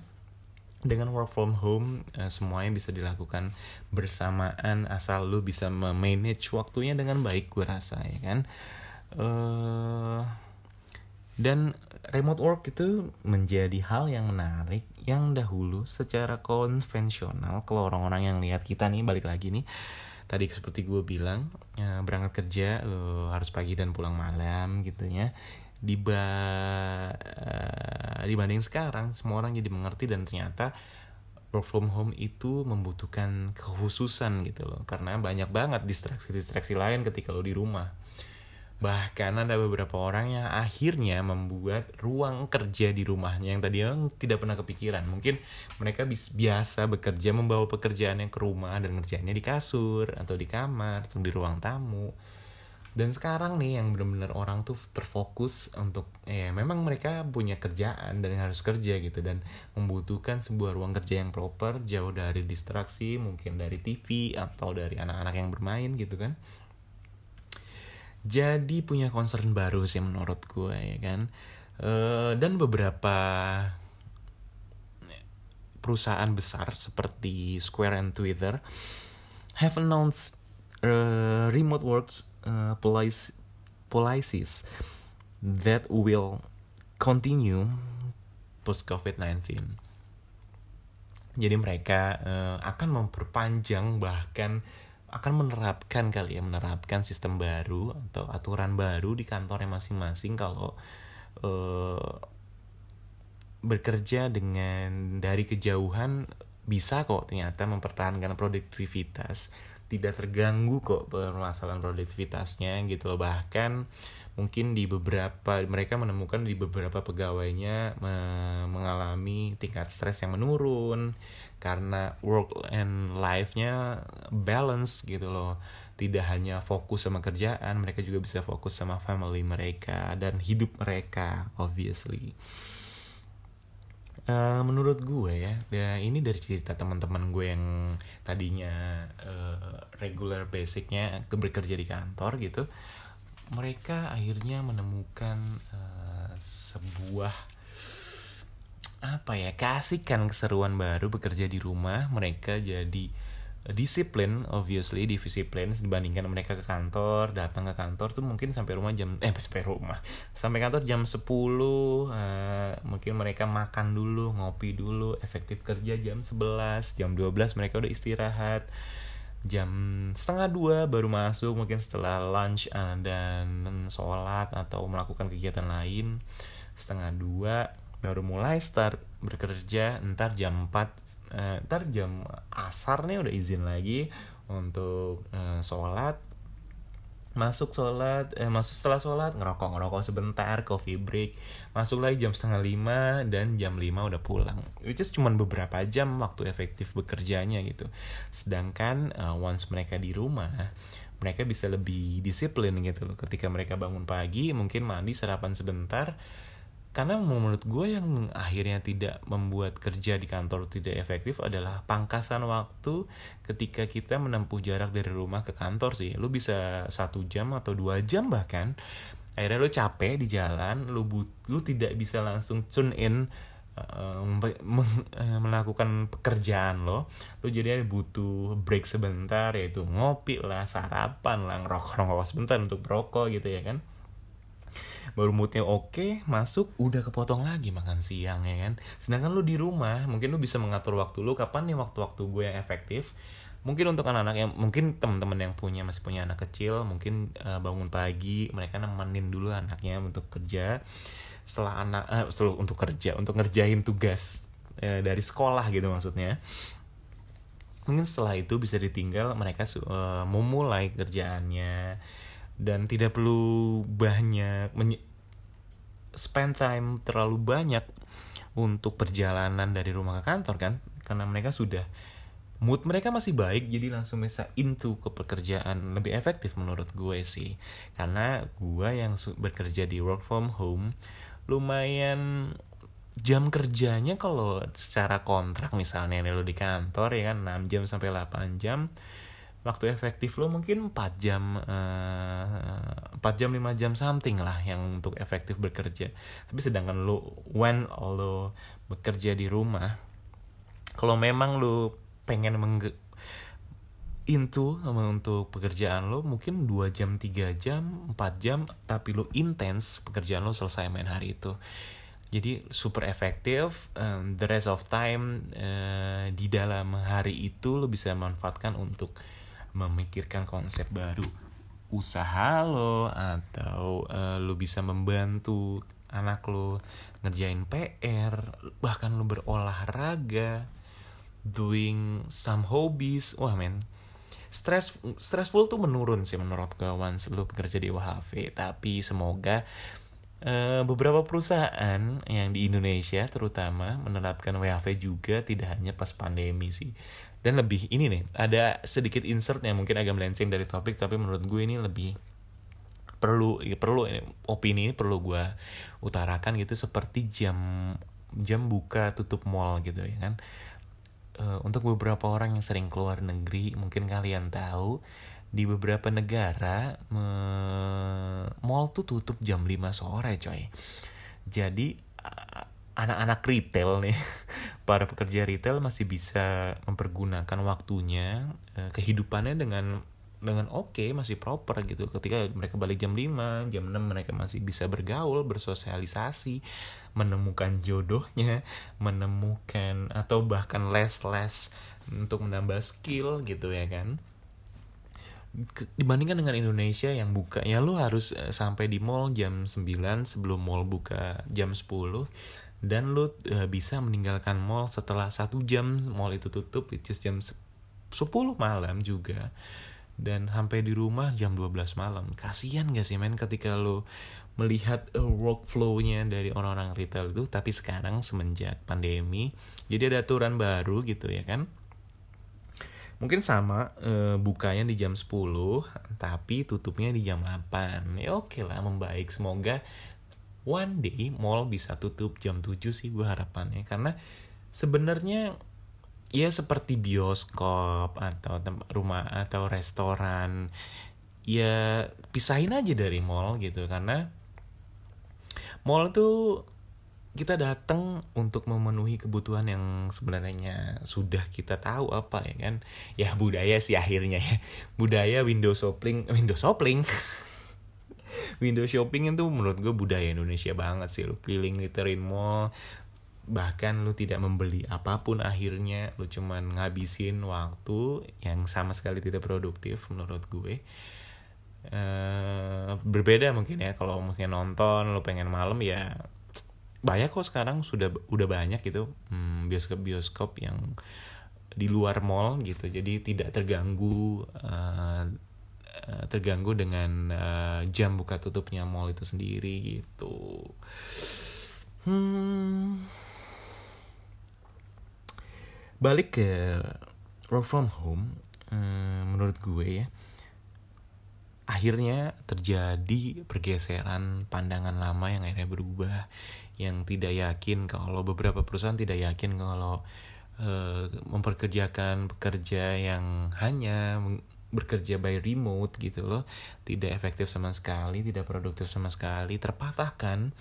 Dengan work from home uh, semuanya bisa dilakukan bersamaan asal lu bisa memanage waktunya dengan baik gue rasa ya kan? Uh, dan remote work itu menjadi hal yang menarik yang dahulu secara konvensional kalau orang-orang yang lihat kita nih balik lagi nih tadi seperti gue bilang uh, berangkat kerja uh, harus pagi dan pulang malam gitu ya diba uh, dibanding sekarang semua orang jadi mengerti dan ternyata work from home itu membutuhkan kekhususan gitu loh. Karena banyak banget distraksi-distraksi lain ketika lo di rumah. Bahkan ada beberapa orang yang akhirnya membuat ruang kerja di rumahnya yang tadi tidak pernah kepikiran. Mungkin mereka biasa bekerja membawa pekerjaannya ke rumah dan ngerjainnya di kasur atau di kamar atau di ruang tamu dan sekarang nih yang benar-benar orang tuh terfokus untuk ya memang mereka punya kerjaan dan harus kerja gitu dan membutuhkan sebuah ruang kerja yang proper jauh dari distraksi mungkin dari TV atau dari anak-anak yang bermain gitu kan. Jadi punya concern baru sih menurut gue ya kan. E, dan beberapa perusahaan besar seperti Square and Twitter have announced uh, remote works uh, policy, policies that will continue post COVID-19. Jadi mereka uh, akan memperpanjang bahkan akan menerapkan kali ya menerapkan sistem baru atau aturan baru di kantornya masing-masing kalau uh, bekerja dengan dari kejauhan bisa kok ternyata mempertahankan produktivitas tidak terganggu kok permasalahan produktivitasnya gitu loh. Bahkan mungkin di beberapa mereka menemukan di beberapa pegawainya me mengalami tingkat stres yang menurun karena work and life-nya balance gitu loh. Tidak hanya fokus sama kerjaan mereka juga bisa fokus sama family mereka dan hidup mereka obviously Uh, menurut gue ya, ya ini dari cerita teman-teman gue yang tadinya uh, regular basicnya bekerja di kantor gitu, mereka akhirnya menemukan uh, sebuah apa ya kasihkan keseruan baru bekerja di rumah. Mereka jadi disiplin obviously disiplin dibandingkan mereka ke kantor datang ke kantor tuh mungkin sampai rumah jam eh sampai rumah. Sampai kantor jam 10 uh, eh, mungkin mereka makan dulu ngopi dulu efektif kerja jam 11 jam 12 mereka udah istirahat. Jam setengah dua baru masuk mungkin setelah lunch uh, dan sholat atau melakukan kegiatan lain. Setengah dua baru mulai start bekerja ntar jam 4 uh, ntar jam asar nih udah izin lagi untuk uh, sholat. Masuk sholat eh, masuk setelah sholat ngerokok ngerokok sebentar coffee break. Masuk lagi jam setengah lima dan jam lima udah pulang. Which is cuman beberapa jam waktu efektif bekerjanya gitu. Sedangkan uh, once mereka di rumah mereka bisa lebih disiplin gitu loh. Ketika mereka bangun pagi mungkin mandi sarapan sebentar karena menurut gue yang akhirnya tidak membuat kerja di kantor tidak efektif adalah pangkasan waktu ketika kita menempuh jarak dari rumah ke kantor sih. Lu bisa satu jam atau dua jam bahkan akhirnya lu capek di jalan lu but lu tidak bisa langsung tune in uh, melakukan pekerjaan lo. Lu jadi butuh break sebentar yaitu ngopi lah sarapan lah ngerokok ngerokok sebentar untuk berokok gitu ya kan baru moodnya oke masuk udah kepotong lagi makan siang ya kan? Sedangkan lu di rumah mungkin lu bisa mengatur waktu lu kapan nih waktu-waktu gue yang efektif? Mungkin untuk anak-anak yang mungkin teman-teman yang punya masih punya anak kecil mungkin uh, bangun pagi mereka nemenin dulu anaknya untuk kerja. Setelah anak uh, selalu untuk kerja untuk ngerjain tugas uh, dari sekolah gitu maksudnya. Mungkin setelah itu bisa ditinggal mereka uh, memulai kerjaannya dan tidak perlu banyak spend time terlalu banyak untuk perjalanan dari rumah ke kantor kan? Karena mereka sudah mood mereka masih baik jadi langsung bisa into ke pekerjaan. Lebih efektif menurut gue sih. Karena gue yang bekerja di work from home lumayan jam kerjanya kalau secara kontrak misalnya lo di kantor ya kan? 6 jam sampai 8 jam waktu efektif lo mungkin 4 jam uh, 4 jam 5 jam something lah yang untuk efektif bekerja. Tapi sedangkan lo when lo bekerja di rumah kalau memang lo pengen mengge into untuk pekerjaan lo mungkin 2 jam 3 jam 4 jam tapi lo intens pekerjaan lo selesai main hari itu. Jadi super efektif um, the rest of time uh, di dalam hari itu lo bisa manfaatkan untuk memikirkan konsep baru. Usaha lo atau uh, lo bisa membantu anak lo ngerjain PR bahkan lo berolahraga doing some hobbies. Wah men stress stressful tuh menurun sih menurut gue once lu bekerja di WHV tapi semoga uh, beberapa perusahaan yang di Indonesia terutama menerapkan WHV juga tidak hanya pas pandemi sih dan lebih ini nih ada sedikit insert yang mungkin agak melenceng dari topik tapi menurut gue ini lebih perlu perlu ini, opini ini perlu gue utarakan gitu seperti jam jam buka tutup mall gitu ya kan. Uh, untuk beberapa orang yang sering keluar negeri mungkin kalian tahu di beberapa negara mall tuh tutup jam 5 sore coy. Jadi anak-anak retail nih para pekerja retail masih bisa mempergunakan waktunya eh, kehidupannya dengan dengan oke okay, masih proper gitu. Ketika mereka balik jam 5 jam 6 mereka masih bisa bergaul bersosialisasi menemukan jodohnya menemukan atau bahkan les-les untuk menambah skill gitu ya kan. Dibandingkan dengan Indonesia yang buka ya lu harus eh, sampai di mall jam 9 sebelum mall buka jam 10 dan lu uh, bisa meninggalkan mall setelah satu jam. Mall itu tutup which is jam 10 malam juga. Dan sampai di rumah jam 12 malam. Kasihan gak sih men ketika lu melihat uh, workflow-nya dari orang-orang retail itu. Tapi sekarang semenjak pandemi jadi ada aturan baru gitu ya kan? Mungkin sama uh, bukanya di jam 10 tapi tutupnya di jam 8 ya oke okay lah membaik. Semoga one day mall bisa tutup jam 7 sih gue harapannya. Karena sebenarnya ya seperti bioskop atau rumah atau restoran ya pisahin aja dari mall gitu. Karena mall tuh kita datang untuk memenuhi kebutuhan yang sebenarnya sudah kita tahu apa ya kan? Ya budaya sih akhirnya ya. Budaya window shopping window shopping window shopping itu menurut gue budaya Indonesia banget sih. Lu keliling literin mall bahkan lu tidak membeli apa pun akhirnya. Lu cuman ngabisin waktu yang sama sekali tidak produktif menurut gue. Uh, berbeda mungkin ya kalau mungkin nonton lu pengen malam ya banyak kok sekarang sudah udah banyak gitu hmm, bioskop bioskop yang di luar mall gitu. Jadi tidak terganggu uh, Eh, terganggu dengan uh, jam buka tutupnya mall itu sendiri gitu. Hmm. Balik ke work from home, um, menurut gue ya, akhirnya terjadi pergeseran pandangan lama yang akhirnya berubah yang tidak yakin kalau beberapa perusahaan tidak yakin kalau uh, memperkerjakan pekerja yang hanya bekerja by remote gitu loh tidak efektif sama sekali tidak produktif sama sekali terpatahkan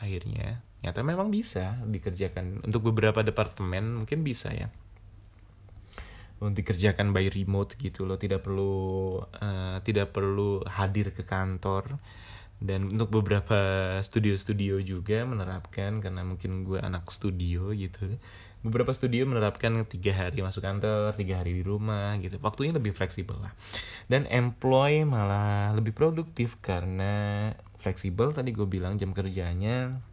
akhirnya. Nyata memang bisa dikerjakan. Untuk beberapa departemen mungkin bisa ya. Untuk dikerjakan by remote gitu loh tidak perlu uh, tidak perlu hadir ke kantor. Dan untuk beberapa studio-studio juga menerapkan karena mungkin gue anak studio gitu beberapa studio menerapkan tiga hari masuk kantor tiga hari di rumah gitu. Waktunya lebih fleksibel lah. Dan employ malah lebih produktif karena fleksibel tadi gue bilang jam kerjanya.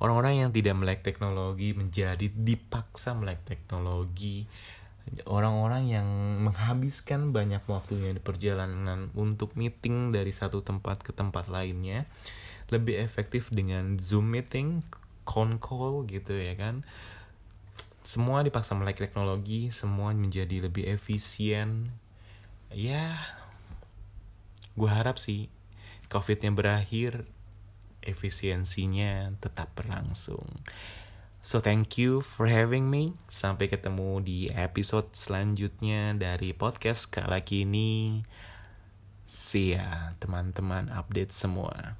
Orang-orang yang tidak melek teknologi menjadi dipaksa melek teknologi. Orang-orang yang menghabiskan banyak waktunya di perjalanan untuk meeting dari satu tempat ke tempat lainnya lebih efektif dengan Zoom meeting, call gitu ya kan. Semua dipaksa melek teknologi, semua menjadi lebih efisien. Ya, gue harap sih COVID-nya berakhir, efisiensinya tetap berlangsung. So thank you for having me. Sampai ketemu di episode selanjutnya dari podcast Kala Kini. See ya teman-teman update semua.